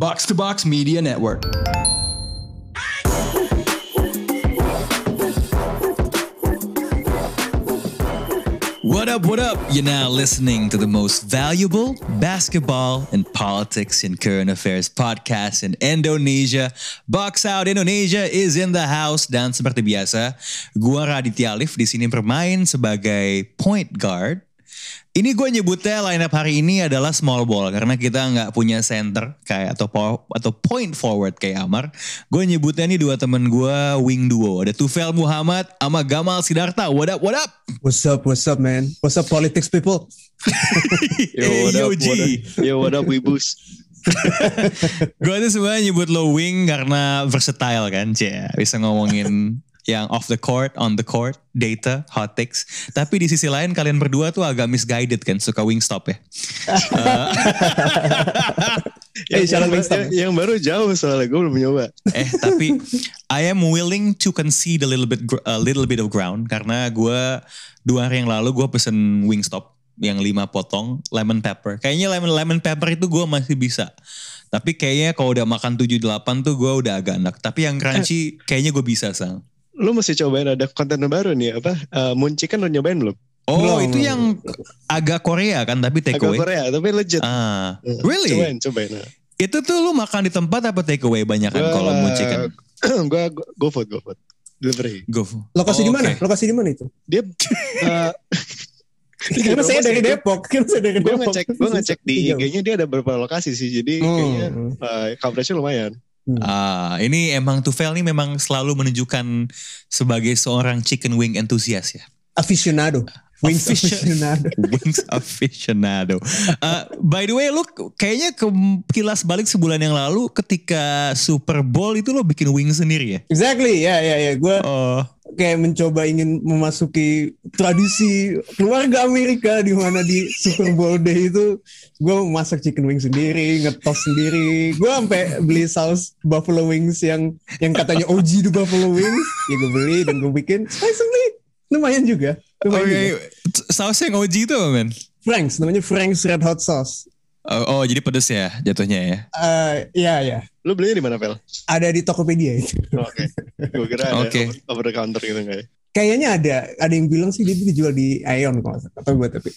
Box to Box Media Network. What up, what up? You're now listening to the most valuable basketball and politics and current affairs podcast in Indonesia. Box Out Indonesia is in the house dan seperti biasa, gua Raditya Alif di sini bermain sebagai point guard ini gue nyebutnya lineup hari ini adalah small ball karena kita nggak punya center kayak atau po- atau point forward kayak Amar. Gue nyebutnya nih dua temen gue wing duo. Ada Tufel Muhammad sama Gamal Sidarta. What up, what up? What's up, what's up, man? What's up, politics people? Yo, what yo, up, G. what up? Yo, what up, Wibus? gue tuh sebenarnya nyebut lo wing karena versatile kan, Cia. Bisa ngomongin yang off the court, on the court, data, hot takes. Tapi di sisi lain kalian berdua tuh agak misguided kan, suka wing stop ya. Eh, yang, syarat yang, Wingstop. yang, yang baru jauh soalnya gue belum nyoba. eh tapi I am willing to concede a little bit a little bit of ground karena gue dua hari yang lalu gue pesen Wingstop yang lima potong lemon pepper. Kayaknya lemon lemon pepper itu gue masih bisa. Tapi kayaknya kalau udah makan 7-8 tuh gue udah agak enak. Tapi yang crunchy kayaknya gue bisa sang. Lu mesti cobain ada konten baru nih apa? Uh, Moon Chicken lu nyobain belum? Oh Belum, itu yang agak Korea kan tapi take Agak away. Korea tapi legit. Ah, Uh, really? Cobain, cobain. Nah. Itu tuh lu makan di tempat apa take away banyak kan Gua- kalau mau chicken? gue go food, go food. Delivery. Go. Lokasi Oh, di mana? oke. Lokasi di mana itu? Dia uh, Karena saya dari Depok. Karena saya dari Gue Depok. ngecek, gue ngecek di. IG-nya dia ada beberapa lokasi sih. Jadi Hmm. kayaknya uh, coverage-nya lumayan. Ah, ini emang Tufel nih memang selalu menunjukkan sebagai seorang chicken wing enthusiast ya. Aficionado. Wings Aficio- aficionado. Wings aficionado. Uh, by the way, lu kayaknya ke kilas balik sebulan yang lalu ketika Super Bowl itu lo bikin wing sendiri ya? Exactly, ya ya ya. Gue Oh, kayak mencoba ingin memasuki tradisi keluarga Amerika di mana di Super Bowl Day itu gue masak chicken wing sendiri, ngetos sendiri. Gue sampai beli saus buffalo wings yang yang katanya OG di buffalo wings. Ya gue beli dan gue bikin. Surprisingly lumayan juga. Lumayan juga. Saus yang OG itu apa men? Frank's namanya Frank's Red Hot Sauce. Oh, oh, jadi pedes ya jatuhnya ya? Eh ya ya. Lu belinya di mana, Pel? Ada di Tokopedia itu. Oh, Oke. Gue kira ada Oke. over, over the counter gitu enggak ya? Kayaknya ada ada yang bilang sih dia dijual di Aeon kalau salah. Atau gue tapi.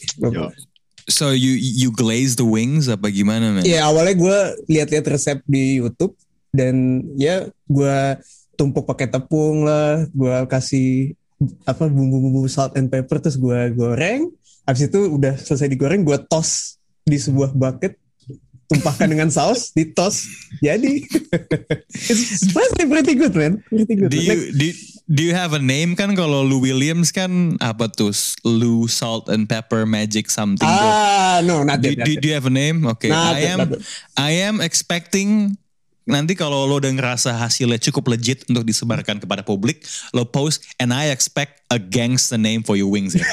So you you glaze the wings apa gimana men? Iya awalnya gue lihat-lihat resep di YouTube dan ya gue tumpuk pakai tepung lah, gue kasih apa bumbu-bumbu salt and pepper terus gue goreng. Habis itu udah selesai digoreng, gue tos di sebuah bucket, tumpahkan dengan saus, ditos, jadi it's pretty, pretty good man, pretty good. Do you do, do you have a name kan kalau Lou Williams kan apa tuh Lou Salt and Pepper Magic something ah no, not Do, yet, not do, yet. do you have a name? Oke, Not I yet, am not. I am expecting nanti kalau lo udah ngerasa hasilnya cukup legit untuk disebarkan kepada publik, lo post and I expect a gangster name for your wings ya.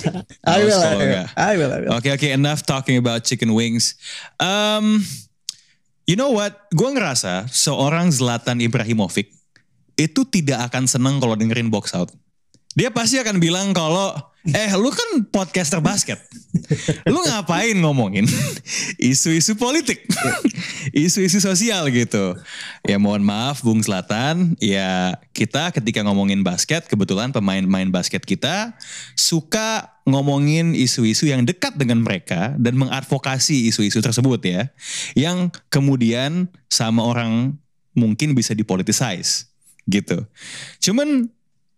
I will, I will. I will, I will. Oke oke enough talking about chicken wings. Um, you know what? Gue ngerasa seorang Zlatan Ibrahimovic itu tidak akan senang kalau dengerin box out. Dia pasti akan bilang kalau eh lu kan podcaster basket. Lu ngapain ngomongin isu-isu politik? Isu-isu sosial gitu. Ya mohon maaf Bung Selatan, ya kita ketika ngomongin basket kebetulan pemain-pemain basket kita suka ngomongin isu-isu yang dekat dengan mereka dan mengadvokasi isu-isu tersebut ya. Yang kemudian sama orang mungkin bisa dipolitisize gitu. Cuman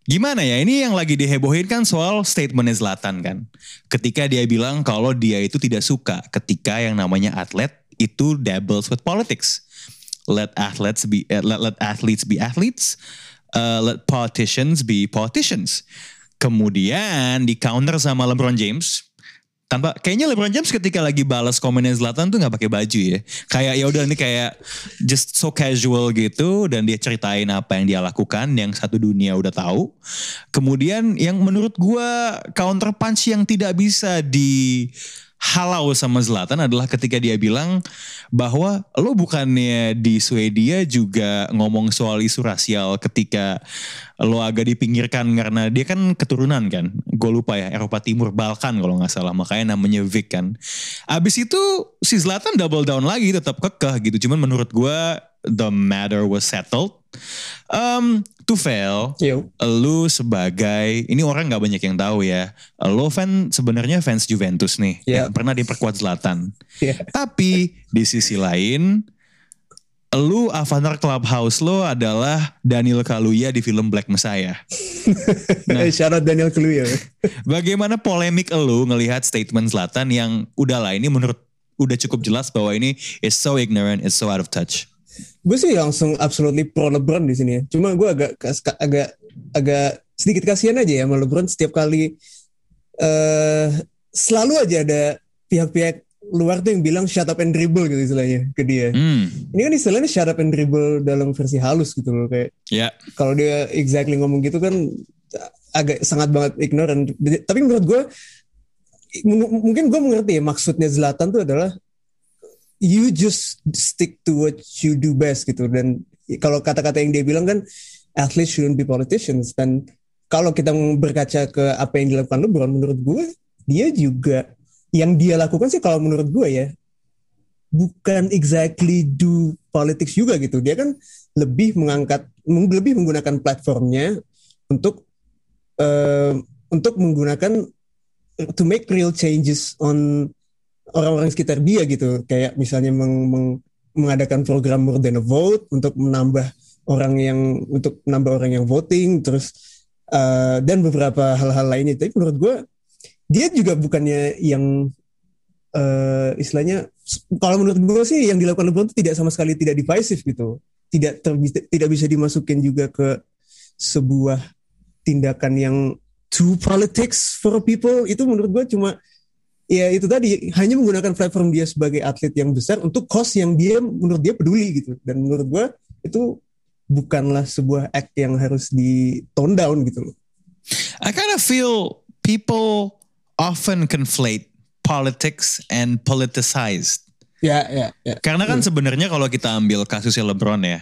gimana ya ini yang lagi dihebohin kan soal statementnya Zlatan kan. Ketika dia bilang kalau dia itu tidak suka ketika yang namanya atlet itu dabbles with politics. Let athletes be eh, let, let athletes be athletes. uh, let politicians be politicians. Kemudian di counter sama LeBron James tanpa kayaknya LeBron James ketika lagi balas komennya Zlatan tuh nggak pakai baju ya. Kayak ya udah ini kayak just so casual gitu dan dia ceritain apa yang dia lakukan yang satu dunia udah tahu. Kemudian yang menurut gua counter punch yang tidak bisa di halau sama Zlatan adalah ketika dia bilang bahwa lo bukannya di Swedia juga ngomong soal isu rasial ketika lo agak dipinggirkan karena dia kan keturunan kan. Gue lupa ya Eropa Timur Balkan kalau nggak salah makanya namanya Vic kan. Abis itu si Zlatan double down lagi tetap kekeh gitu. Cuman menurut gue the matter was settled. Um, to fail, Yo. lu sebagai ini orang nggak banyak yang tahu ya. Lo fan sebenarnya fans Juventus nih, Iya. yang pernah diperkuat Zlatan. Iya. Tapi di sisi lain, lu avatar clubhouse lo adalah Daniel Kaluuya di film Black Messiah. Nah. Out Daniel Kaluuya. Bagaimana polemik lu ngelihat statement Zlatan yang udahlah ini menurut udah cukup jelas bahwa ini is so ignorant, it's so out of touch. gue sih langsung absolutely pro LeBron di sini ya. Cuma gue agak agak agak sedikit kasihan aja ya sama LeBron setiap kali eh selalu aja ada pihak-pihak luar tuh yang bilang shut up and dribble gitu istilahnya ke dia. Hmm, Ini kan istilahnya shut up and dribble dalam versi halus gitu loh kayak ya. kalau dia exactly ngomong gitu kan agak sangat banget ignorant. Tapi menurut gue mungkin gue mengerti ya maksudnya Zlatan tuh adalah you just stick to what you do best gitu dan kalau kata-kata yang dia bilang kan athletes shouldn't be politicians dan kalau kita berkaca ke apa yang dilakukan LeBron menurut gue dia juga yang dia lakukan sih kalau menurut gue ya bukan exactly do politics juga gitu. Dia kan lebih mengangkat meng- lebih menggunakan platformnya untuk eh, untuk menggunakan to make real changes on orang-orang sekitar dia gitu. Kayak misalnya meng- meng- mengadakan program more than a vote untuk menambah orang yang untuk menambah orang yang voting terus eh, dan beberapa hal-hal lainnya. Tapi menurut gue dia juga bukannya yang eh, istilahnya kalau menurut gue sih yang dilakukan LeBron itu tidak sama sekali tidak divisive gitu. Tidak ter- tidak bisa dimasukin juga ke sebuah tindakan yang to politics for people. Itu menurut gue cuma ya itu tadi hanya menggunakan platform dia sebagai atlet yang besar untuk cause yang dia menurut dia peduli gitu. Dan menurut gue itu bukanlah sebuah act yang harus di tone down gitu loh. I kind of feel people often conflate politics and politicized. Ya ya ya. Karena kan sebenarnya kalau kita ambil kasusnya LeBron ya,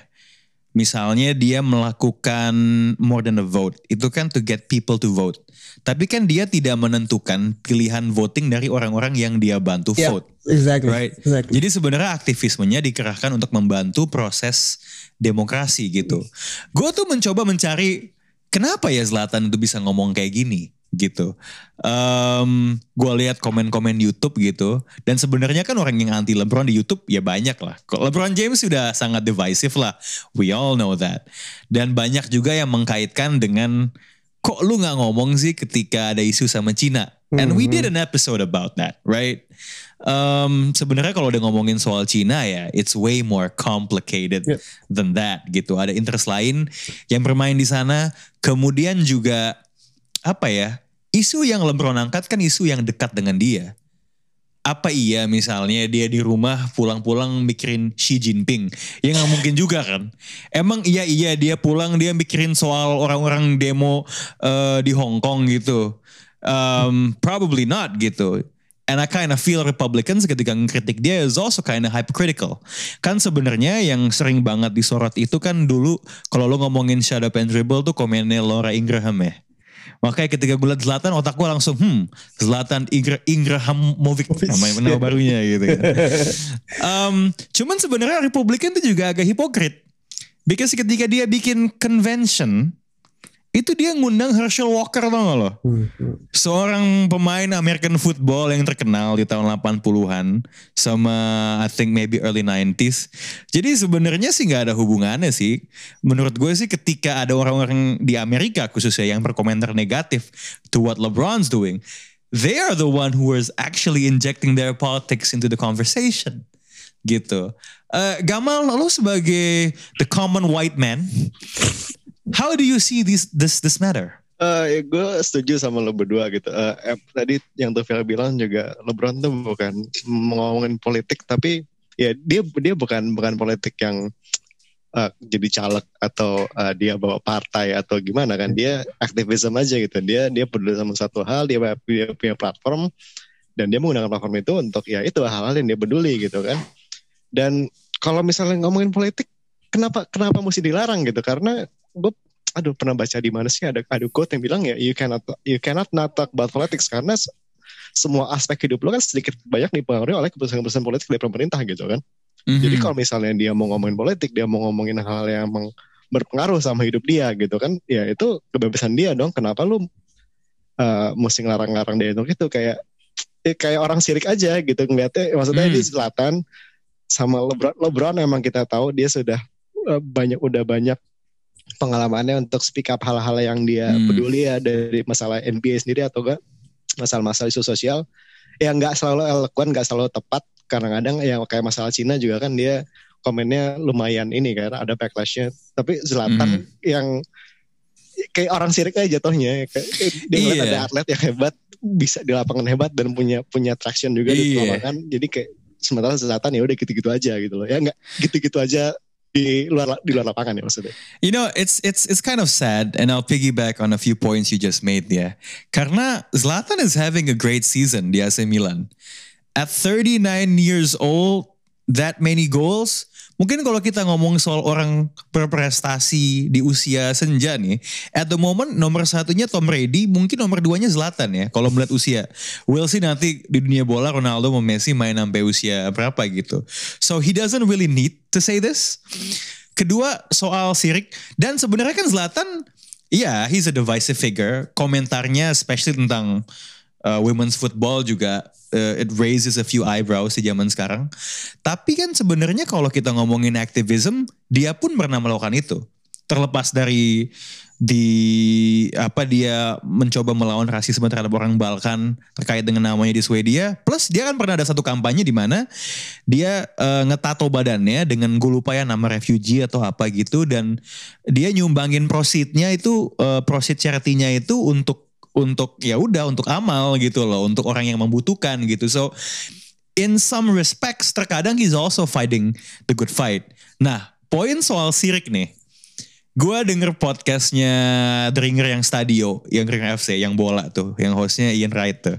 misalnya dia melakukan more than a vote, itu kan to get people to vote. Tapi kan dia tidak menentukan pilihan voting dari orang-orang yang dia bantu Ya, vote. exactly. Right. Exactly. Jadi sebenarnya aktivismenya dikerahkan untuk membantu proses demokrasi gitu. Gue tuh mencoba mencari kenapa ya Zlatan itu bisa ngomong kayak gini gitu. Um, gue lihat komen-komen YouTube gitu. Dan sebenarnya kan orang yang anti LeBron di YouTube ya banyak lah. Kok LeBron James sudah sangat divisive lah. We all know that. Dan banyak juga yang mengkaitkan dengan kok lu nggak ngomong sih ketika ada isu sama Cina. And we did an episode about that, right? Um, sebenarnya kalau udah ngomongin soal Cina ya, it's way more complicated Yeah. than that gitu. Ada interest lain yang bermain di sana. Kemudian juga apa ya? Isu yang LeBron angkat kan isu yang dekat dengan dia. Apa iya misalnya dia di rumah pulang-pulang mikirin Xi Jinping? Ya nggak mungkin juga kan. Emang iya iya dia pulang dia mikirin soal orang-orang demo eh, di Hong Kong gitu. Um, probably not gitu. And I kind of feel Republicans ketika ngkritik dia is also kind of hypocritical. Kan sebenarnya yang sering banget disorot itu kan dulu kalau lo ngomongin up and dribble tuh komennya Laura Ingraham ya. Makanya ketika gue liat Zlatan otak gue langsung hmm Zlatan Ingra, Ingrahamovic nama, nama barunya gitu kan. Um, cuman sebenarnya Republikan itu juga agak hipokrit. Because ketika dia bikin convention itu dia ngundang Herschel Walker tau gak lo? Seorang pemain American football yang terkenal di tahun 80-an sama I think maybe early 90s. Jadi sebenarnya sih nggak ada hubungannya sih. Menurut gue sih ketika ada orang-orang di Amerika khususnya yang berkomentar negatif to what LeBron's doing, they are the one who is actually injecting their politics into the conversation. Gitu. Eh, Gamal, lo sebagai the common white man, how do you see this this this matter? Eh, ya gue setuju sama lo berdua gitu. Eh, eh, tadi yang Tufel bilang juga LeBron tuh bukan ngomongin politik tapi ya dia dia bukan bukan politik yang eh, jadi caleg atau eh, dia bawa partai atau gimana kan dia aktivisme aja gitu. Dia dia peduli sama satu hal dia, dia punya platform dan dia menggunakan platform itu untuk ya itu hal-hal yang dia peduli gitu kan. Dan kalau misalnya ngomongin politik kenapa kenapa mesti dilarang gitu? Karena gue aduh pernah baca di mana sih ada ada quote yang bilang ya you cannot you cannot not talk about politics karena se- semua aspek hidup lo kan sedikit banyak dipengaruhi oleh keputusan-keputusan politik dari pemerintah gitu kan. Mhm. Jadi kalau misalnya dia mau ngomongin politik, dia mau ngomongin hal yang emang berpengaruh sama hidup dia gitu kan, ya itu kebebasan dia dong. Kenapa lu uh, mesti ngelarang-larang dia untuk itu kayak eh, kayak orang sirik aja gitu ngeliatnya. Maksudnya Hmm. di selatan sama LeBron, LeBron emang kita tahu dia sudah uh, banyak udah banyak pengalamannya untuk speak up hal-hal yang dia Hmm. peduli ya dari masalah NBA sendiri atau enggak masalah-masalah isu sosial yang nggak selalu eloquent, nggak selalu tepat. Kadang-kadang yang kayak masalah Cina juga kan dia komennya lumayan ini kan ada backlashnya. Tapi Zlatan Hmm. yang kayak orang sirik aja jatuhnya. Kayak, dia Iya. ada atlet yang hebat bisa di lapangan hebat dan punya punya traction juga di Iya. lapangan. Jadi kayak sementara Zlatan ya udah gitu-gitu aja gitu loh. Ya nggak gitu-gitu aja di luar di luar lapangan ya maksudnya. You know, it's it's it's kind of sad, and I'll piggyback on a few points you just made there. Karena Zlatan is having a great season di AC Milan. At 39 years old, that many goals. Mungkin kalau kita ngomong soal orang berprestasi di usia senja nih, at the moment nomor satunya Tom Brady, mungkin nomor duanya Zlatan ya. Kalau melihat usia, we'll see nanti di dunia bola Ronaldo sama Messi main sampai usia berapa gitu. So he doesn't really need to say this. Kedua soal sirik dan sebenarnya kan Zlatan, iya he's a divisive figure. Komentarnya especially tentang uh, women's football juga uh, it raises a few eyebrows di zaman sekarang. Tapi kan sebenarnya kalau kita ngomongin activism, dia pun pernah melakukan itu. Terlepas dari di apa dia mencoba melawan rasisme terhadap orang Balkan terkait dengan namanya di Swedia. Plus dia kan pernah ada satu kampanye di mana dia eh, ngetato badannya dengan gue lupa ya nama refugee atau apa gitu dan dia nyumbangin proceednya itu eh, proceed charity-nya itu untuk untuk ya udah untuk amal gitu loh untuk orang yang membutuhkan gitu so in some respects terkadang he's also fighting the good fight nah poin soal sirik nih gue denger podcastnya The Ringer yang Stadio, yang Ringer FC, yang bola tuh, yang hostnya Ian Wright tuh.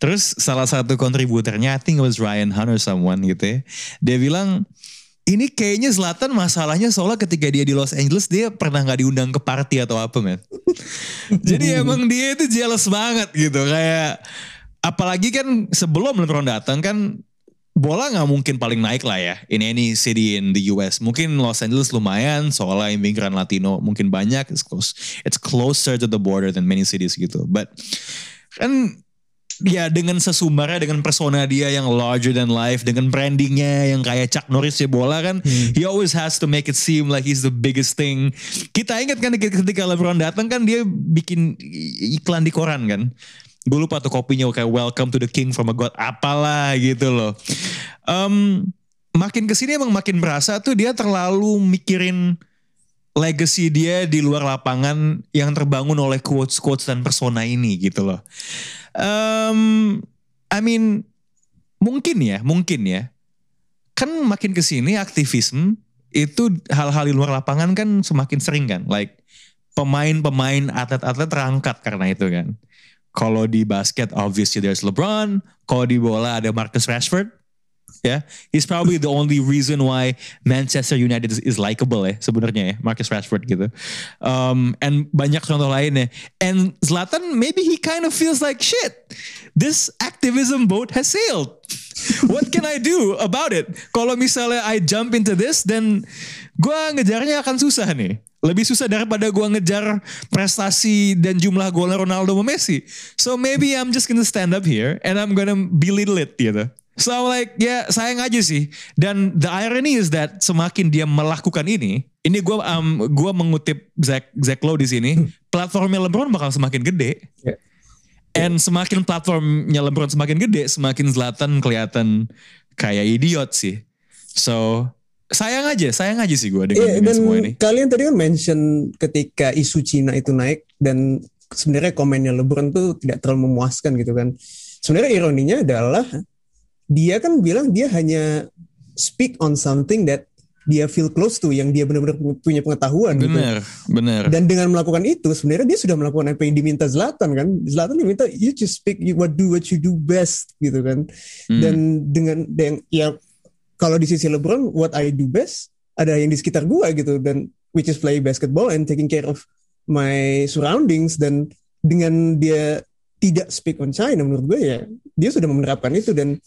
Terus salah satu kontributornya, I think it was Ryan Hunt or someone gitu ya. Dia bilang, ini kayaknya Zlatan masalahnya soalnya ketika dia di Los Angeles dia pernah nggak diundang ke party atau apa men. Jadi emang dia itu jealous banget gitu kayak apalagi kan sebelum LeBron datang kan bola nggak mungkin paling naik lah ya in any city in the US. Mungkin Los Angeles lumayan soalnya imigran Latino mungkin banyak. It's close, it's closer to the border than many cities gitu. But kan ya dengan sesumbarnya dengan persona dia yang larger than life dengan brandingnya yang kayak Chuck Norris ya bola kan he always has to make it seem like he's the biggest thing. Kita ingat kan ketika LeBron datang kan dia bikin iklan di koran kan. Gue lupa tuh kopinya kayak welcome to the king from a god apalah gitu loh. Em, makin ke sini emang makin berasa tuh dia terlalu mikirin legacy dia di luar lapangan yang terbangun oleh quotes quotes dan persona ini gitu loh. Um, I mean mungkin ya mungkin ya. Kan makin ke sini aktivisme itu hal-hal di luar lapangan kan semakin sering kan like pemain-pemain atlet-atlet terangkat karena itu kan. Kalau di basket obviously there's LeBron. Kalau di bola ada Marcus Rashford ya he's probably the only reason why Manchester United is, is likable ya sebenarnya ya Marcus Rashford gitu. Um, and banyak contoh lainnya. And Zlatan maybe he kind of feels like shit this activism boat has sailed. What can I do about it? Kalau misalnya I jump into this then gue ngejarnya akan susah nih. Lebih susah daripada gue ngejar prestasi dan jumlah golnya Ronaldo sama Messi. So maybe I'm just gonna stand up here and I'm gonna belittle it gitu So I'm like ya sayang aja sih. Dan the irony is that semakin dia melakukan ini, ini gue um, gua mengutip Zach Zach Lowe di sini, platformnya LeBron bakal semakin gede. Ya. And semakin platformnya LeBron semakin gede, semakin Zlatan kelihatan kayak idiot sih. So sayang aja, sayang aja sih gue dengan ini dan semua ini. kalian tadi kan mention ketika isu Cina itu naik dan sebenarnya komennya LeBron tuh tidak terlalu memuaskan gitu kan. Sebenarnya ironinya adalah dia kan bilang dia hanya speak on something that dia feel close to yang dia benar-benar punya pengetahuan gitu. Bener, bener. Dan dengan melakukan itu sebenarnya dia sudah melakukan apa yang diminta Zlatan kan. Zlatan diminta you just speak you what do what you do best gitu kan. Hmm. Dan dengan dan ya kalau di sisi LeBron what I do best ada yang di sekitar gua gitu dan which is play basketball and taking care of my surroundings dan dengan dia tidak speak on China menurut gue ya dia sudah menerapkan itu dan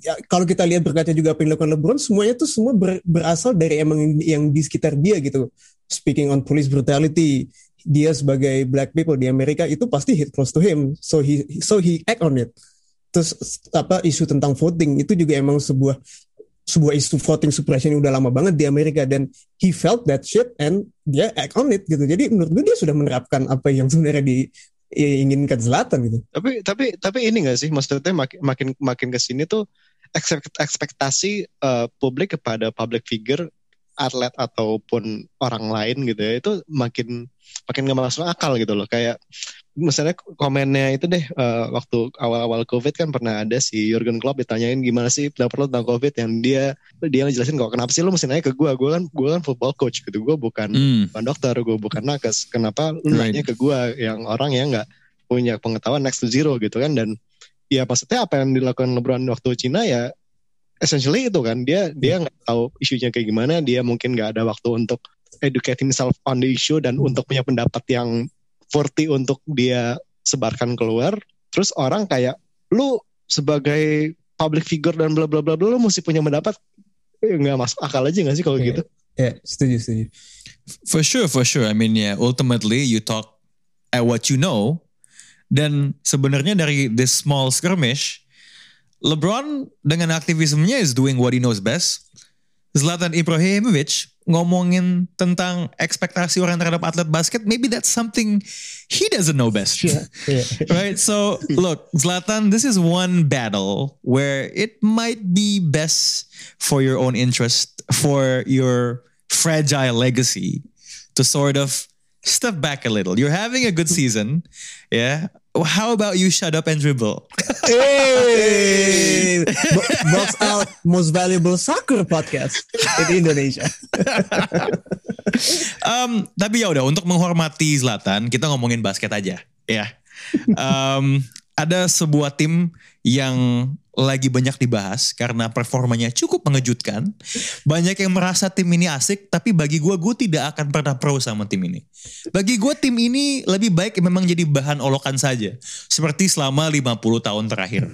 ya, kalau kita lihat berkaca juga apa yang dilakukan LeBron semuanya tuh semua ber- berasal dari emang yang, yang di sekitar dia gitu. Speaking on police brutality dia sebagai black people di Amerika itu pasti hit close to him. So he so he act on it. Terus apa isu tentang voting itu juga emang sebuah sebuah isu voting suppression yang udah lama banget di Amerika. Dan he felt that shit and dia act on it gitu. Jadi menurut gue dia sudah menerapkan apa yang sebenarnya di inginkan Zlatan gitu. Tapi tapi tapi ini gak sih? Maksudnya makin makin makin ke sini tuh ekspekt- ekspektasi eh, publik kepada public figure atlet ataupun orang lain gitu ya itu makin makin gak masuk akal gitu loh. Kayak misalnya komennya itu deh eh, waktu awal-awal covid kan pernah ada si Jurgen Klopp ditanyain gimana sih pendapat lo tentang covid yang dia dia ngejelasin kok kenapa sih lo mesti nanya ke gue gue kan gue kan football coach gitu gue bukan Hmm. bukan dokter gue bukan nakes. Kenapa lu Right. nanya ke gue yang orang yang nggak punya pengetahuan next to zero? Gitu kan. Dan ya maksudnya apa yang dilakukan LeBron waktu Cina ya essentially itu kan. Dia dia nggak tahu isunya kayak gimana. Dia mungkin nggak ada waktu untuk educate himself on the issue dan untuk punya pendapat yang 40 untuk dia sebarkan keluar terus orang kayak lu sebagai public figure dan bla bla bla bla lu mesti punya pendapat Eh, nggak masuk akal aja nggak sih kalau Iya. gitu ya setuju setuju For sure, for sure. I mean, yeah, ultimately you talk at what you know. Dan sebenarnya dari this small skirmish, LeBron dengan aktivismenya is doing what he knows best. Zlatan Ibrahimovic ngomongin tentang ekspektasi orang terhadap atlet basket, maybe that's something he doesn't know best. Iya, iya. right? So, look, Zlatan, this is one battle where it might be best for your own interest, for your fragile legacy to sort of step back a little. You're having a good season. Yeah. How about you shut up and dribble? Hey, Bo- box out most valuable soccer podcast in Indonesia. Um, tapi ya udah untuk menghormati Zlatan, kita ngomongin basket aja, ya. Um, ada sebuah tim yang lagi banyak dibahas karena performanya cukup mengejutkan. Banyak yang merasa tim ini asik, tapi bagi gue, gue tidak akan pernah pro sama tim ini. Bagi gue tim ini lebih baik memang jadi bahan olokan saja. Seperti selama 50 tahun terakhir.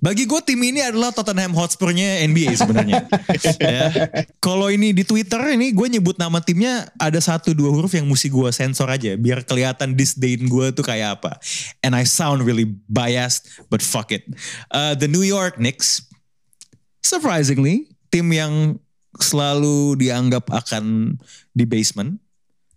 Bagi gue tim ini adalah Tottenham Hotspur-nya NBA sebenarnya. ya. Kalau ini di Twitter ini gue nyebut nama timnya ada satu dua huruf yang mesti gue sensor aja biar kelihatan disdain gue tuh kayak apa. And I sound really biased, but fuck it. Uh, the New York Knicks, surprisingly, tim yang selalu dianggap akan di basement,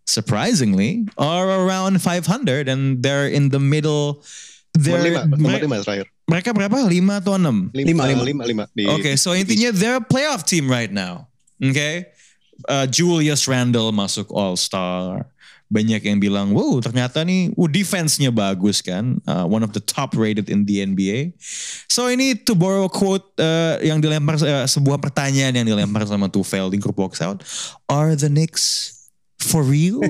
surprisingly, are around 500 and they're in the middle. They're, lima lima terakhir mereka berapa? 5 atau 6? Lima, lima lima. lima lima di Oke, so intinya they're a playoff team right now. Oke. Uh, Julius Randle masuk All Star. Banyak yang bilang, wow ternyata nih, uh, defense-nya bagus kan. Uh, one of the top rated in the NBA. So ini to borrow a quote uh, yang dilempar, uh, sebuah pertanyaan yang dilempar sama Tufel di grup box out. Are the Knicks for real?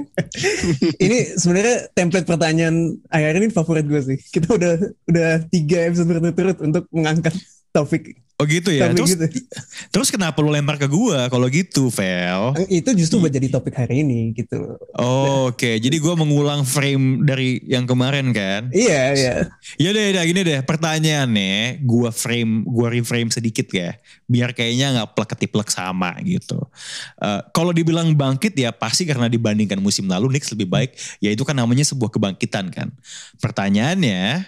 Ini sebenarnya template pertanyaan akhir ini favorit gue sih. Kita udah udah tiga episode berturut-turut untuk mengangkat topik Oh gitu ya. topik Terus, gitu. terus kenapa lu lempar ke gua kalau gitu, Vel? Itu justru buat jadi topik hari ini gitu. Oh, Oke, jadi gua mengulang frame dari yang kemarin kan? Iya iya. Ya deh, deh, gini deh. Pertanyaannya, gua frame, gua reframe sedikit ya, biar kayaknya nggak plek ketiplek sama gitu. Eh, Kalau dibilang bangkit ya pasti karena dibandingkan musim lalu Knicks lebih baik. Ya itu kan namanya sebuah kebangkitan kan. Pertanyaannya,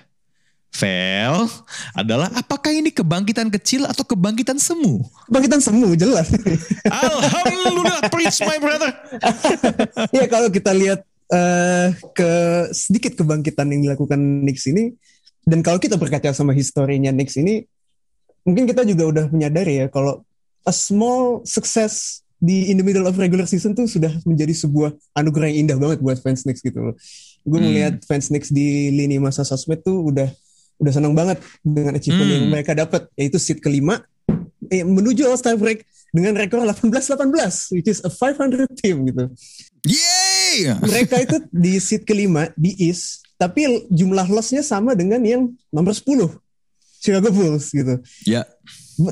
Vel, adalah apakah ini kebangkitan kecil atau kebangkitan semu? Bangkitan semu jelas. Alhamdulillah, preach my brother. ya kalau kita lihat eh, ke sedikit kebangkitan yang dilakukan Knicks ini dan kalau kita berkaca sama historinya Knicks ini mungkin kita juga udah menyadari ya kalau a small success di in the middle of regular season tuh sudah menjadi sebuah anugerah yang indah banget buat fans Knicks gitu loh. Gue Hmm. melihat fans Knicks di lini masa sosmed tuh udah udah senang banget dengan achievement Hmm. yang mereka dapat yaitu seat kelima eh, menuju All Star break dengan rekor 18-18 which is a 500 team gitu Yeay! mereka itu di seat kelima di East, tapi jumlah lossnya sama dengan yang nomor 10 Chicago Bulls gitu. Ya,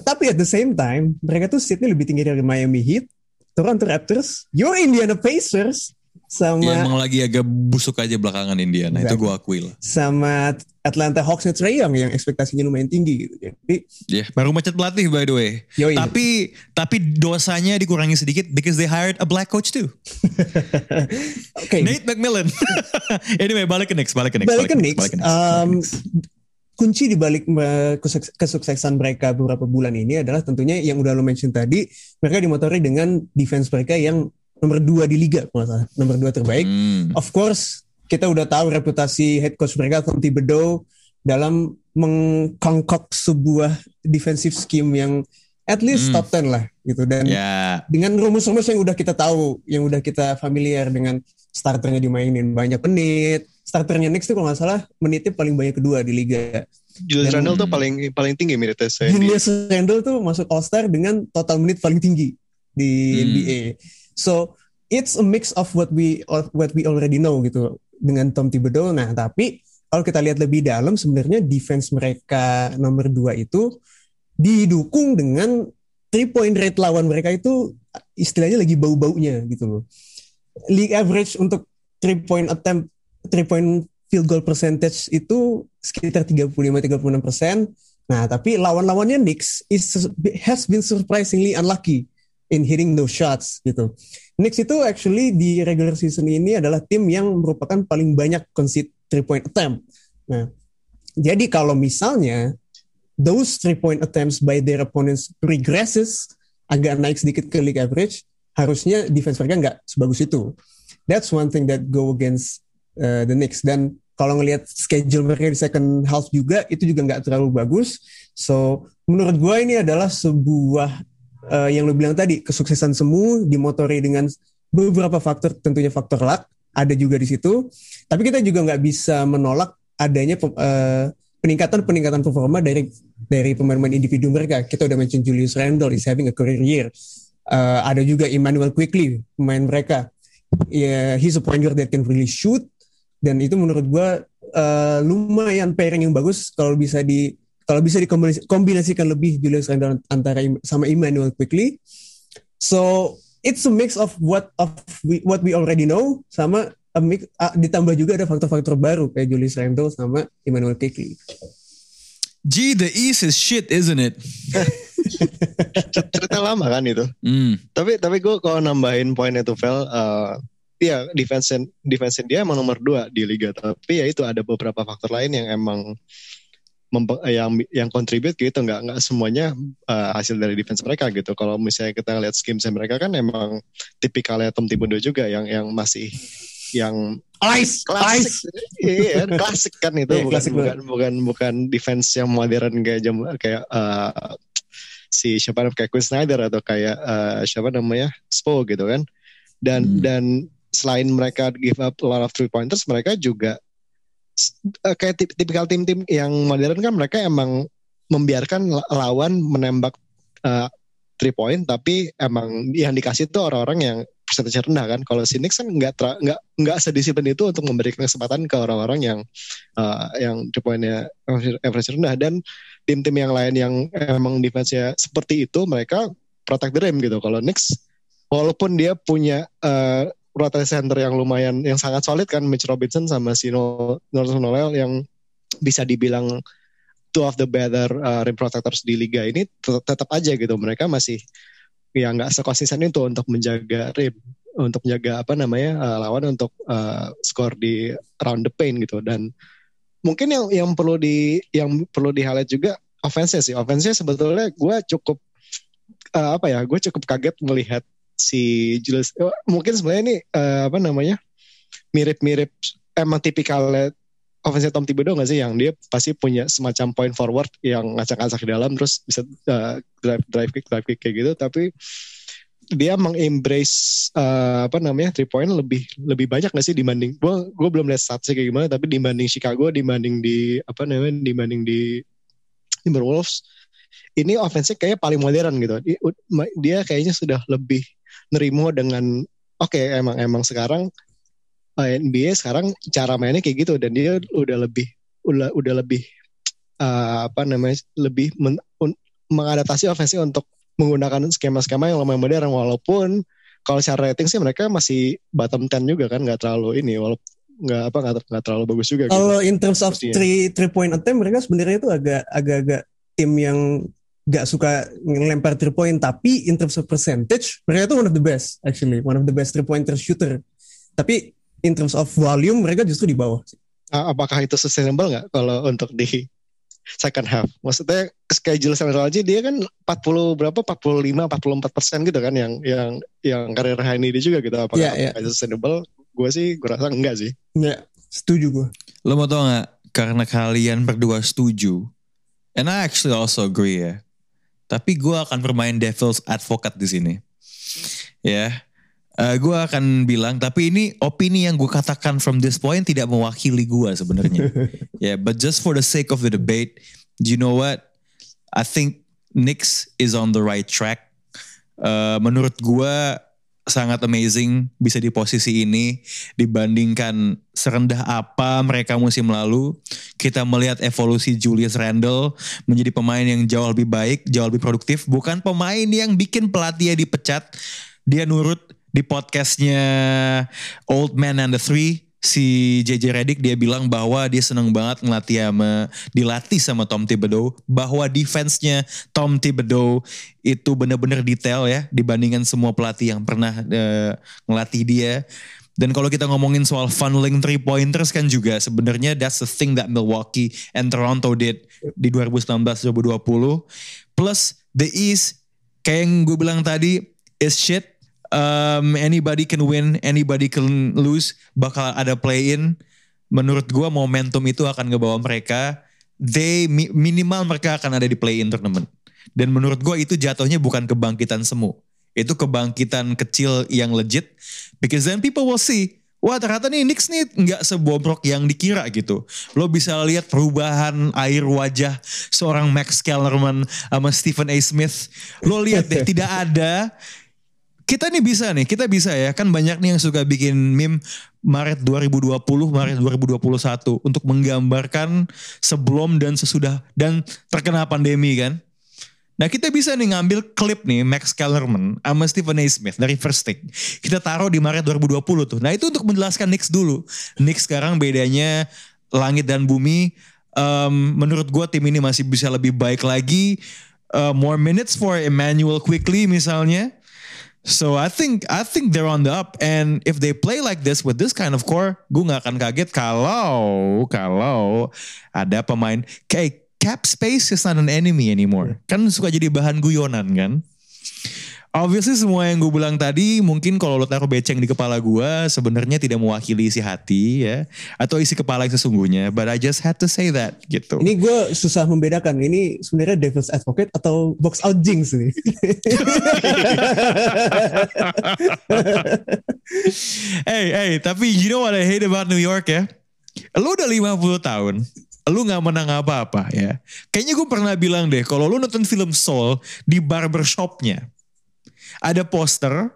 Tapi at the same time, mereka tuh seatnya lebih tinggi dari Miami Heat, Toronto Raptors, your Indiana Pacers, sama Ya emang lagi agak busuk aja belakangan Indiana. Itu Exactly. gue akui lah. sama Atlanta Hawks Trae Young yang ekspektasinya lumayan tinggi gitu. Jadi Ya, baru macet pelatih by the way. Yoi. Tapi tapi dosanya dikurangi sedikit because they hired a black coach too. oke Nate McMillan. anyway, balik ke Knicks, balik ke Knicks. balik ke Knicks, balik ke Knicks, um, kunci di balik kesuk- kesuksesan mereka beberapa bulan ini adalah tentunya yang udah lo mention tadi, mereka dimotori dengan defense mereka yang nomor dua di liga, kalau salah. nomor dua terbaik. Hmm. Of course, kita udah tahu reputasi head coach mereka Tom Thibodeau dalam mengkongkok sebuah defensive scheme yang at least Hmm. top 10 lah gitu dan Ya, dengan rumus-rumus yang udah kita tahu, yang udah kita familiar dengan starternya dimainin banyak menit. Starternya next tuh kalau nggak salah menitnya paling banyak kedua di liga. Julius Randle tuh paling paling tinggi menitnya saya di Julius Randle tuh masuk All Star dengan total menit paling tinggi di Hmm. NBA. So it's a mix of what we what we already know gitu dengan Tom Thibodeau. Nah tapi kalau kita lihat lebih dalam sebenarnya defense mereka nomor dua itu didukung dengan three point rate lawan mereka itu istilahnya lagi bau-baunya gitu loh. League average untuk three point attempt, three point field goal percentage itu sekitar 35-36 persen. Nah, tapi lawan-lawannya Knicks is, has been surprisingly unlucky in hitting those shots gitu. Knicks itu actually di regular season ini adalah tim yang merupakan paling banyak concede three point attempt. Nah, jadi kalau misalnya those three point attempts by their opponents regresses agak naik sedikit ke league average, harusnya defense mereka nggak sebagus itu. That's one thing that go against uh, the Knicks. Dan kalau ngelihat schedule mereka di second half juga, itu juga nggak terlalu bagus. So, menurut gue ini adalah sebuah uh, yang lo bilang tadi, kesuksesan semu dimotori dengan beberapa faktor, tentunya faktor luck, ada juga di situ. Tapi kita juga nggak bisa menolak adanya uh, peningkatan-peningkatan performa dari dari pemain-pemain individu mereka. Kita udah mention Julius Randle is having a career year. Uh, ada juga Emmanuel Quickly, pemain mereka. Yeah, he's a point guard that can really shoot. Dan itu menurut gua uh, lumayan pairing yang bagus kalau bisa di kalau bisa dikombinasikan lebih Julius Randle antara sama Emmanuel Quickly. So it's a mix of what of we, what we already know sama a mix, ah, ditambah juga ada faktor-faktor baru kayak Julius Randle sama Emmanuel Quickly. G, the East is shit, isn't it? cerita lama kan itu. Hmm. Tapi tapi gue kalau nambahin poinnya tuh Vel, uh, ya defense defense dia emang nomor dua di liga. Tapi ya itu ada beberapa faktor lain yang emang yang yang contribute gitu. Nggak nggak semuanya uh, hasil dari defense mereka gitu. Kalau misalnya kita lihat schemes mereka kan emang tipikalnya Tom Thibodeau juga yang yang masih yang Ice, klasik iya klasik kan itu. Iya, bukan, klasik bukan bukan bukan defense yang modern kayak jam kayak uh, si siapa namanya kayak Quinn Snyder atau kayak uh, siapa namanya Spo gitu kan. Dan Hmm. dan selain mereka give up a lot of three pointers mereka juga uh, kayak tip- tipikal tim-tim yang modern kan mereka emang membiarkan la- lawan menembak uh, three point tapi emang yang dikasih itu orang-orang yang persentase rendah kan. Kalau si kan nggak nggak nggak sedisiplin itu untuk memberikan kesempatan ke orang-orang yang uh, yang three pointnya average rendah. Dan tim-tim yang lain yang emang defense-nya seperti itu mereka protect the rim gitu. Kalau Knicks walaupun dia punya uh, rotasi center yang lumayan yang sangat solid kan Mitch Robinson sama si No- Norton Noel yang bisa dibilang two of the better uh, rim protectors di liga ini tet- tetap aja gitu. Mereka masih ya nggak sekonsisten itu untuk menjaga rim untuk menjaga apa namanya uh, lawan untuk uh, skor di round the paint gitu. Dan mungkin yang yang perlu di yang perlu di highlight juga offense sih. Offense sebetulnya gue cukup uh, apa ya gue cukup kaget melihat si Julius mungkin sebenarnya ini eh, apa namanya mirip-mirip emang tipikalnya offense Tom Thibodeau gak sih? Yang dia pasti punya semacam point forward yang ngacak-ngacak di dalam terus bisa eh, drive drive kick drive kick kayak gitu. Tapi dia mengembrace eh, apa namanya three point lebih lebih banyak gak sih dibanding gue gue belum lihat statsnya kayak gimana tapi dibanding Chicago dibanding di apa namanya dibanding di Timberwolves ini offense kayak paling modern gitu. Dia kayaknya sudah lebih nerimo dengan oke emang emang sekarang uh, NBA sekarang cara mainnya kayak gitu dan dia udah lebih udah udah lebih uh, apa namanya lebih men, un- mengadaptasi ofensif untuk menggunakan skema-skema yang lumayan modern walaupun kalau secara rating sih mereka masih bottom 10 juga kan nggak terlalu ini walaupun nggak apa nggak terlalu bagus juga gitu. Kalau in terms of three three point attempt mereka sebenarnya itu agak agak-agak tim yang gak suka ngelempar three point tapi in terms of percentage mereka itu one of the best actually one of the best three pointer shooter. Tapi in terms of volume mereka justru di bawah. A- apakah itu sustainable nggak kalau untuk di second half? Maksudnya schedule Central aja dia kan 40 berapa 45 44 persen gitu kan yang yang yang karir high ini dia juga gitu apakah iya. itu sustainable? Gue sih gue rasa enggak sih. Ya, setuju gue. Lo mau tau gak? Karena kalian berdua setuju. And I actually also agree ya. Tapi gue akan bermain devil's advocate di sini. Ya. Eh, gue akan bilang, tapi ini opini yang gue katakan from this point tidak mewakili gue sebenarnya. yeah, but just for the sake of the debate, do you know what? I think Knicks is on the right track. Eh, menurut gue sangat amazing bisa di posisi ini dibandingkan serendah apa mereka musim lalu. Kita melihat evolusi Julius Randle menjadi pemain yang jauh lebih baik, jauh lebih produktif. Bukan pemain yang bikin pelatihnya dipecat. Dia nurut di podcastnya Old Man and the Three si JJ Redick dia bilang bahwa dia seneng banget ngelatih sama dilatih sama Tom Thibodeau bahwa defense-nya Tom Thibodeau itu bener-bener detail ya dibandingkan semua pelatih yang pernah eh, ngelatih dia. Dan kalau kita ngomongin soal funneling three pointers kan juga sebenarnya that's the thing that Milwaukee and Toronto did di 2019-2020 plus the East kayak yang gue bilang tadi is shit um, anybody can win, anybody can lose, bakal ada play in. Menurut gua momentum itu akan ngebawa mereka. They mi- minimal mereka akan ada di play in tournament. Dan menurut gua itu jatuhnya bukan kebangkitan semu. Itu kebangkitan kecil yang legit. Because then people will see. Wah ternyata nih Knicks nih nggak sebobrok yang dikira gitu. Lo bisa lihat perubahan air wajah seorang Max Kellerman sama Stephen A. Smith. Lo lihat deh tidak ada kita nih bisa nih, kita bisa ya. Kan banyak nih yang suka bikin meme Maret 2020, Maret 2021 untuk menggambarkan sebelum dan sesudah dan terkena pandemi kan. Nah kita bisa nih ngambil klip nih Max Kellerman sama Stephen A. Smith dari First Take. Kita taruh di Maret 2020 tuh. Nah itu untuk menjelaskan Knicks dulu. Knicks sekarang bedanya langit dan bumi. Em, menurut gue tim ini masih bisa lebih baik lagi. Uh, more minutes for Emmanuel quickly misalnya. So I think I think they're on the up and if they play like this with this kind of core, gue nggak akan kaget kalau kalau ada pemain kayak cap space is not an enemy anymore. Kan suka jadi bahan guyonan kan. Obviously semua yang gue bilang tadi mungkin kalau lo taruh beceng di kepala gue sebenarnya tidak mewakili isi hati ya atau isi kepala yang sesungguhnya. But I just had to say that gitu. Ini gue susah membedakan. Ini sebenarnya devil's advocate atau box out jinx nih. hey, hey, tapi you know what I hate about New York ya? Lu udah 50 tahun, lu gak menang apa-apa ya. Kayaknya gue pernah bilang deh, kalau lu nonton film Soul di barbershopnya, ada poster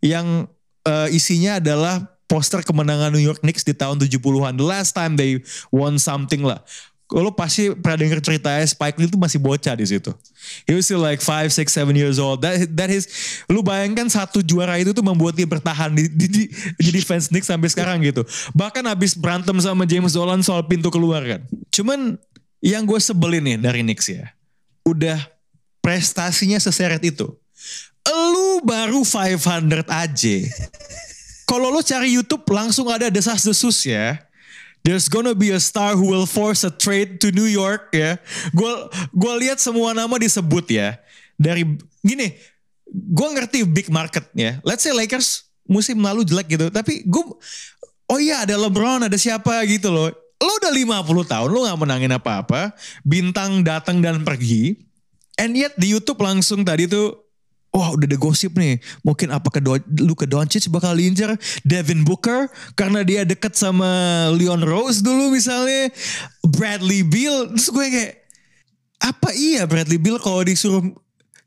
yang eh, isinya adalah poster kemenangan New York Knicks di tahun 70-an. The last time they won something lah. Lo pasti pernah denger ceritanya Spike Lee itu masih bocah di situ. He was still like 5, 6, 7 years old. That, that is, lu bayangkan satu juara itu tuh membuat dia bertahan di, di, di, di defense Knicks sampai sekarang gitu. Bahkan habis berantem sama James Dolan soal pintu keluar kan. Cuman yang gue sebelin nih dari Knicks ya. Udah prestasinya seseret itu. Lu baru 500 aja. Kalau lo cari YouTube langsung ada desas-desus ya. There's gonna be a star who will force a trade to New York ya. Gue gua lihat semua nama disebut ya. Dari gini, gue ngerti big market ya. Let's say Lakers musim lalu jelek gitu, tapi gue oh iya ada LeBron, ada siapa gitu loh. Lo udah 50 tahun, lo gak menangin apa-apa. Bintang datang dan pergi. And yet di YouTube langsung tadi tuh Wah udah ada gosip nih. Mungkin apa ke Luka Doncic bakal diincar Devin Booker karena dia deket sama Leon Rose dulu misalnya. Bradley Beal. Terus gue kayak apa iya Bradley Beal kalau disuruh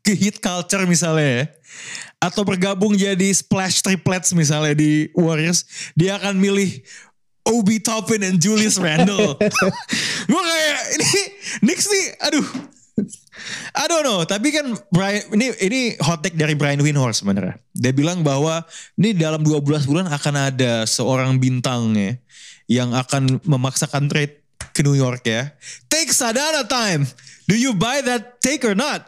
ke hit culture misalnya ya. Atau bergabung jadi splash triplets misalnya di Warriors. Dia akan milih Obi Toppin dan Julius Randle. gue kayak ini Knicks nih aduh I don't know, tapi kan Brian ini ini hot take dari Brian Windhorst sebenarnya. Dia bilang bahwa ini dalam 12 bulan akan ada seorang bintang ya yang akan memaksakan trade ke New York ya. Take Sadana time. Do you buy that take or not?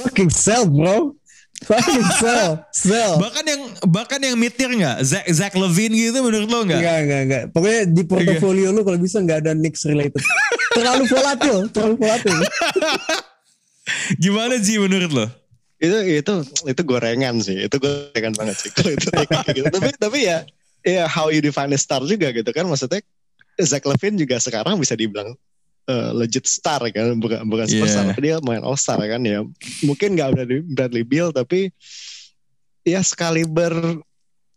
Fucking sell bro. Fucking sell. Sell. Bahkan yang bahkan yang mitir nggak? Zach, Zach Levine gitu menurut lo nggak? Enggak, enggak, enggak. Pokoknya di portofolio lu kalau bisa enggak ada Knicks related. terlalu volatil, terlalu volatil. Gimana sih menurut lo? itu itu itu gorengan sih. Itu gorengan banget sih kalau itu. Kayak gitu. Tapi tapi ya ya how you define a star juga gitu kan. Maksudnya Zach Levine juga sekarang bisa dibilang uh, legit star kan. Bukan bukan superstar Yeah. dia main all star kan ya. Mungkin nggak Bradley, Bradley Beal tapi ya sekaliber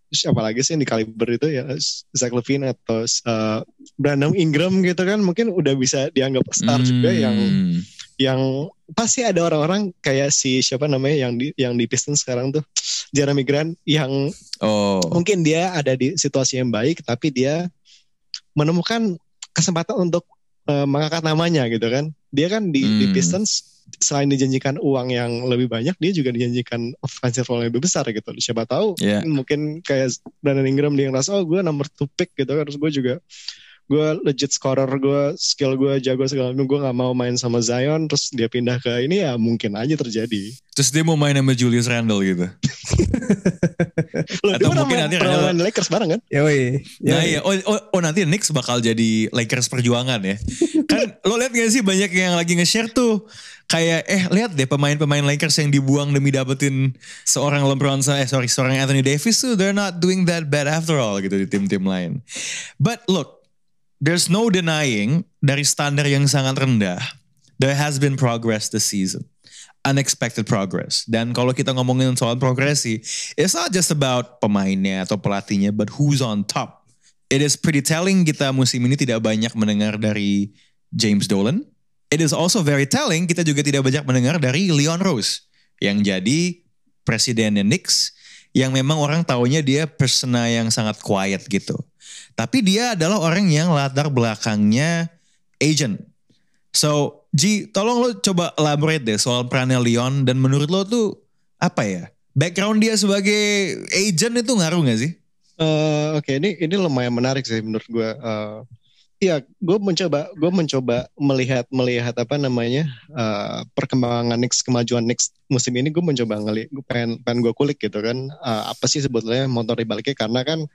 siapa lagi sih yang di kaliber itu ya? Zach Levine atau uh, Brandon Ingram gitu kan. Mungkin udah bisa dianggap star juga yang Hmm. Yang pasti ada orang-orang kayak si siapa namanya yang di yang di Pistons sekarang tuh Jeremy Grant yang Oh. mungkin dia ada di situasi yang baik tapi dia menemukan kesempatan untuk eh, mengangkat namanya gitu kan dia kan di, di Hmm. Pistons selain dijanjikan uang yang lebih banyak dia juga dijanjikan offensive role yang lebih besar gitu siapa tahu Ya. mungkin kayak Brandon Ingram dia ngerasa oh gue number two pick gitu kan terus gue juga gue legit scorer gue skill gue jago segala macam gue nggak mau main sama Zion terus dia pindah ke ini ya mungkin aja terjadi Terus dia mau main sama Julius Randle gitu. Loh, Atau mungkin nanti Randle- main Lakers bareng kan Ya woi. Nah iya, oh, oh, oh nanti Knicks bakal jadi Lakers perjuangan ya. Kan lo lihat gak sih banyak yang lagi nge-share tuh kayak eh lihat deh pemain-pemain Lakers yang dibuang demi dapetin seorang LeBron sa- eh sorry seorang Anthony Davis tuh they're not doing that bad after all gitu di tim-tim lain. But look, there's no denying dari standar yang sangat rendah there has been progress this season. Unexpected progress. Dan kalau kita ngomongin soal progresi, it's not just about pemainnya atau pelatihnya, but who's on top. It is pretty telling kita musim ini tidak banyak mendengar dari James Dolan. It is also very telling kita juga tidak banyak mendengar dari Leon Rose yang jadi presidennya Knicks yang memang orang taunya dia persona yang sangat quiet gitu. Tapi dia adalah orang yang latar belakangnya agent. So, Ji, tolong lo coba elaborate deh soal perannya Leon dan menurut lo tuh apa ya? Background dia sebagai agent itu ngaruh gak sih? Eh, Oke, ini ini lumayan menarik sih menurut gue. Eh, Iya, gue mencoba gue mencoba melihat melihat apa namanya eh, perkembangan Knicks kemajuan Knicks musim ini gue mencoba ngelihat gue pengen pengen gue kulik gitu kan. Eh, apa sih sebetulnya motor dibaliknya? Karena kan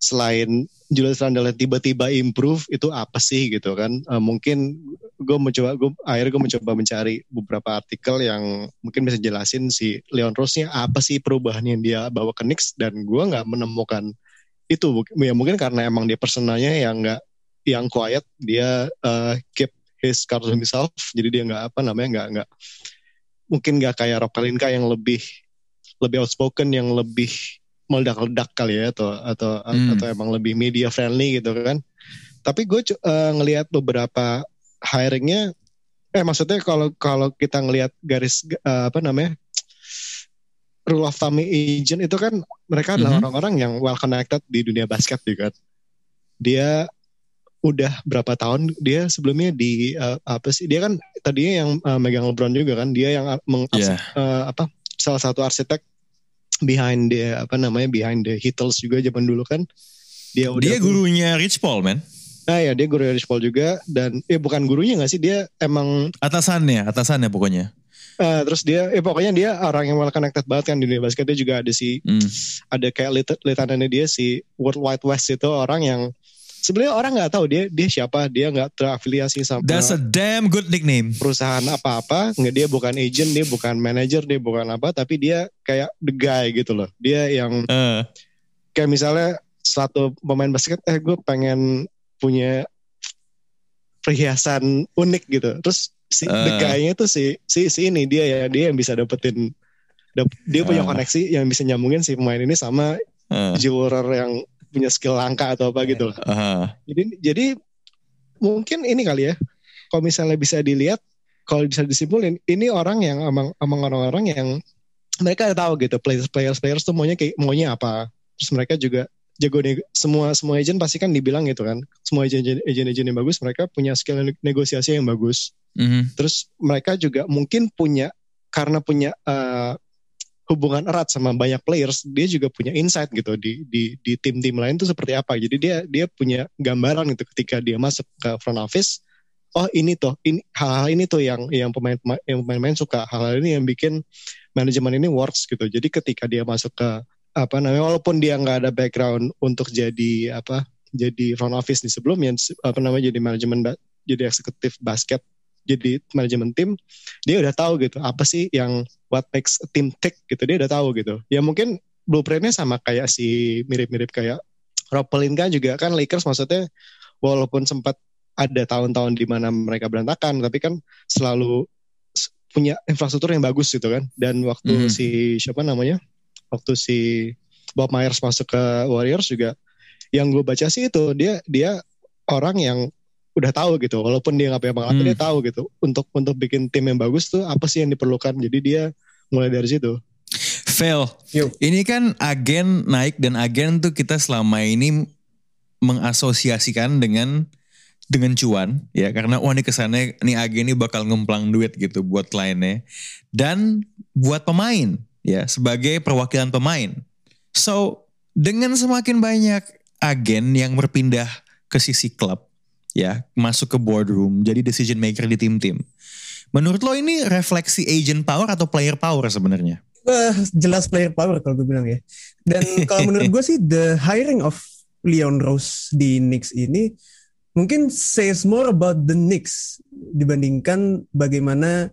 selain Julius Randle tiba-tiba improve itu apa sih gitu kan? Eh, mungkin gue mencoba gue akhirnya gue mencoba mencari beberapa artikel yang mungkin bisa jelasin si Leon Rose-nya apa sih perubahan yang dia bawa ke Knicks dan gue nggak menemukan itu. Ya mungkin karena emang dia personanya yang nggak yang quiet dia uh, keep his cards to himself jadi dia nggak apa namanya nggak nggak mungkin nggak kayak Rob Pelinka yang lebih lebih outspoken yang lebih meledak-ledak kali ya atau atau Hmm. atau emang lebih media friendly gitu kan tapi gue uh, ngelihat beberapa hiringnya eh maksudnya kalau kalau kita ngelihat garis uh, apa namanya rule of thumb agent itu kan mereka adalah Mhm. orang-orang yang well connected di dunia basket juga. Dia udah berapa tahun dia sebelumnya di uh, apa sih dia kan tadinya yang uh, megang LeBron juga kan dia yang uh, meng, Iya. uh, apa salah satu arsitek behind the apa namanya behind the Heatles juga zaman dulu kan dia udah Dia gurunya Rich Paul, man. nah ya dia guru Rich Paul juga dan eh bukan gurunya nggak sih dia emang Atasannya, atasannya pokoknya. uh, terus dia eh pokoknya dia orang yang well connected banget kan di dunia basket dia juga ada si Hmm. ada kayak lit- lieutenantnya dia si World Wide West itu orang yang sebenarnya orang nggak tahu dia dia siapa dia nggak terafiliasi sama That's a damn good nickname. perusahaan apa-apa nggak dia bukan agent dia bukan manager dia bukan apa tapi dia kayak the guy gitu loh dia yang Eh, kayak misalnya satu pemain basket eh gue pengen punya perhiasan unik gitu terus si the Eh. guy-nya tuh si si si ini dia ya dia yang bisa dapetin dap- dia punya Eh. koneksi yang bisa nyambungin si pemain ini sama eh, jeweler yang punya skill langka atau apa gitu lah. eh. Jadi jadi mungkin ini kali ya. Kalau misalnya bisa dilihat, kalau bisa disimpulin, ini orang yang emang emang orang-orang yang mereka tahu gitu players players players tuh maunya kayak maunya apa. Terus mereka juga jago nego- semua semua agent pasti kan dibilang gitu kan semua agent agent agent yang bagus mereka punya skill ne- negosiasi yang bagus Mhm. terus mereka juga mungkin punya karena punya eh, hubungan erat sama banyak players dia juga punya insight gitu di di di tim-tim lain tuh seperti apa. Jadi dia dia punya gambaran gitu ketika dia masuk ke front office oh ini tuh ini hal-hal ini tuh yang yang pemain yang pemain-pemain suka hal-hal ini yang bikin manajemen ini works gitu. Jadi ketika dia masuk ke apa namanya walaupun dia nggak ada background untuk jadi apa jadi front office di sebelumnya apa namanya jadi manajemen jadi eksekutif basket jadi manajemen tim dia udah tahu gitu apa sih yang what makes a team tick gitu dia udah tahu gitu ya mungkin blueprintnya sama kayak si mirip-mirip kayak Rob Pelinka juga kan Lakers maksudnya walaupun sempat ada tahun-tahun di mana mereka berantakan tapi kan selalu punya infrastruktur yang bagus gitu kan dan waktu Mhm. si siapa namanya waktu si Bob Myers masuk ke Warriors juga yang gue baca sih itu dia dia orang yang udah tahu gitu walaupun dia nggak punya pengalaman Hmm. dia tahu gitu untuk untuk bikin tim yang bagus tuh apa sih yang diperlukan jadi dia mulai dari situ Fail. Yuk. Ini kan agen naik dan agen tuh kita selama ini mengasosiasikan dengan dengan cuan ya karena wah ini kesannya nih agen ini bakal ngemplang duit gitu buat kliennya dan buat pemain ya sebagai perwakilan pemain. So dengan semakin banyak agen yang berpindah ke sisi klub ya masuk ke boardroom jadi decision maker di tim-tim. Menurut lo ini refleksi agent power atau player power sebenarnya? Wah, jelas player power kalau gue bilang ya. Dan kalau menurut gue sih the hiring of Leon Rose di Knicks ini mungkin says more about the Knicks dibandingkan bagaimana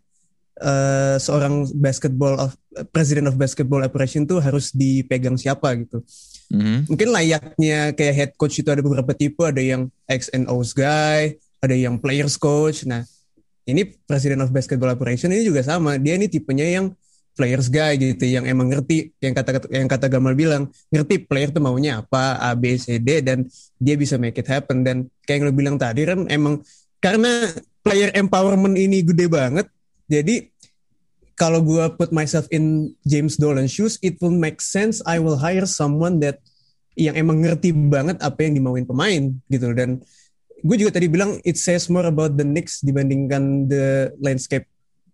eh, seorang basketball of president of basketball operation tuh harus dipegang siapa gitu. Mhm. Mungkin layaknya kayak head coach itu ada beberapa tipe, ada yang X and O's guy, ada yang players coach. Nah, ini president of basketball operation ini juga sama. Dia ini tipenya yang players guy gitu yang emang ngerti yang kata yang kata Gamal bilang ngerti player tuh maunya apa A B C D dan dia bisa make it happen dan kayak yang lo bilang tadi kan emang karena player empowerment ini gede banget jadi kalau gue put myself in James Dolan shoes it will make sense I will hire someone that yang emang ngerti banget apa yang dimauin pemain gitu dan gue juga tadi bilang it says more about the Knicks dibandingkan the landscape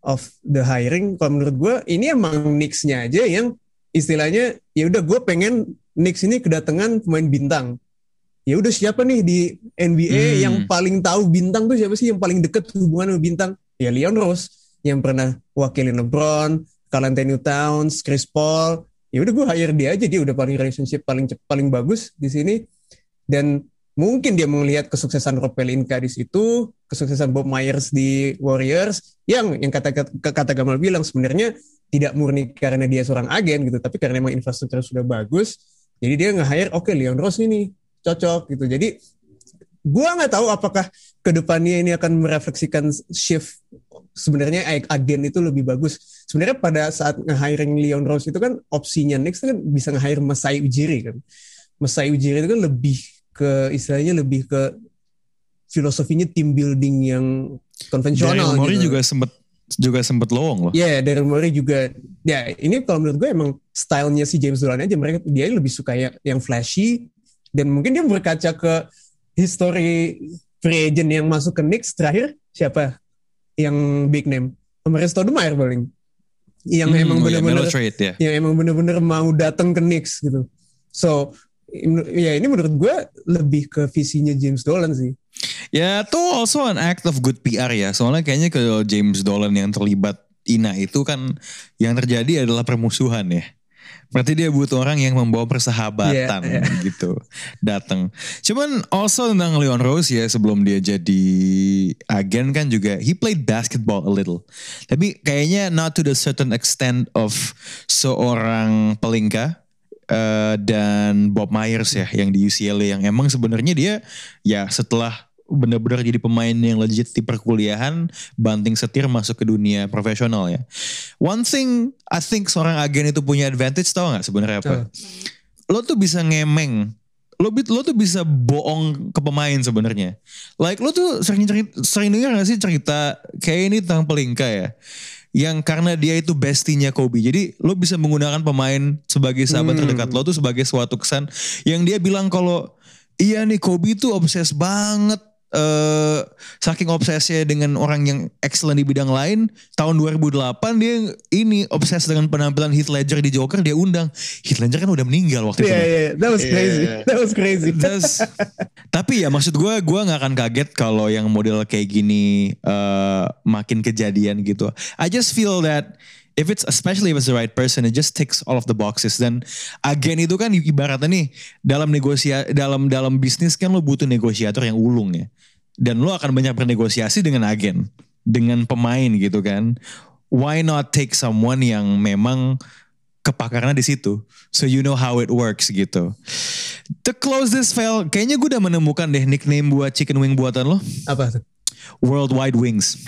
of the hiring. Kalau menurut gue ini emang Knicks-nya aja yang istilahnya ya udah gue pengen Knicks ini kedatangan pemain bintang. Ya udah siapa nih di NBA Hmm. yang paling tahu bintang tuh siapa sih? Yang paling deket hubungan sama bintang? Ya Leon Rose yang pernah wakilin LeBron, Karl Anthony Towns, Chris Paul ya udah gue hire dia aja dia udah paling relationship paling paling bagus di sini dan mungkin dia melihat kesuksesan Rob Pelinka di situ, kesuksesan Bob Myers di Warriors, yang yang kata kata, kata Gamal bilang sebenarnya tidak murni karena dia seorang agen gitu, tapi karena memang infrastruktur sudah bagus, jadi dia nge-hire oke Leon Rose ini cocok gitu. Jadi gua nggak tahu apakah ke depannya ini akan merefleksikan shift sebenarnya ag- agen itu lebih bagus. Sebenarnya pada saat nge-hiring Leon Rose itu kan opsinya Knicks kan bisa nge-hire Masai Ujiri kan. Masai Ujiri itu kan lebih ke istilahnya lebih ke filosofinya team building yang konvensional Daryl Morey gitu. juga sempet juga sempet lowong loh. Ya, Daryl Morey juga. Ya, ini kalau menurut gue emang stylenya si James Dolan aja. Mereka dia lebih suka yang, yang flashy dan mungkin dia berkaca ke history free agent yang masuk ke Knicks terakhir siapa yang big name? Kemarin Stoudemire paling. Yang Hmm, emang oh ya, benar-benar Melo trade ya. yang emang bener-bener mau datang ke Knicks gitu. So, ya ini menurut gue lebih ke visinya James Dolan sih. Ya itu also an act of good PR ya. Soalnya kayaknya kalau James Dolan yang terlibat Ina itu kan yang terjadi adalah permusuhan ya. Berarti dia butuh orang yang membawa persahabatan Iya, gitu datang. Cuman also tentang Leon Rose ya sebelum dia jadi agen kan juga he played basketball a little. Tapi kayaknya not to the certain extent of seorang Pelinka eh, dan Bob Myers ya yang di UCLA yang emang sebenarnya dia ya setelah benar-benar jadi pemain yang legit di perkuliahan banting setir masuk ke dunia profesional ya. One thing I think seorang agen itu punya advantage tau gak sebenarnya apa? Lo tuh bisa ngemeng. Lo, lo tuh bisa bohong ke pemain sebenarnya. Like lo tuh sering cerita, sering denger gak sih cerita kayak ini tentang Pelinka ya. yang karena dia itu bestinya Kobe. Jadi lo bisa menggunakan pemain sebagai sahabat Hmm. terdekat lo tuh sebagai suatu kesan yang dia bilang kalau iya nih Kobe itu obses banget eh saking obsesnya dengan orang yang excellent di bidang lain tahun 2008 dia ini obses dengan penampilan Heath Ledger di Joker dia undang Heath Ledger kan udah meninggal waktu Iya, itu iya, that was Iya. crazy. That was crazy. Terus, tapi ya maksud gue, gue nggak akan kaget kalau yang model kayak gini eh, makin kejadian gitu. I just feel that if it's especially if it's the right person, it just ticks all of the boxes. Dan agen itu kan ibaratnya nih dalam negosia dalam dalam bisnis kan lo butuh negosiator yang ulung ya. Dan lo akan banyak bernegosiasi dengan agen, dengan pemain gitu kan. Why not take someone yang memang kepakarannya di situ. So you know how it works gitu. To close this file, kayaknya gue udah menemukan deh nickname buat chicken wing buatan lo. Apa tuh? Worldwide Wings.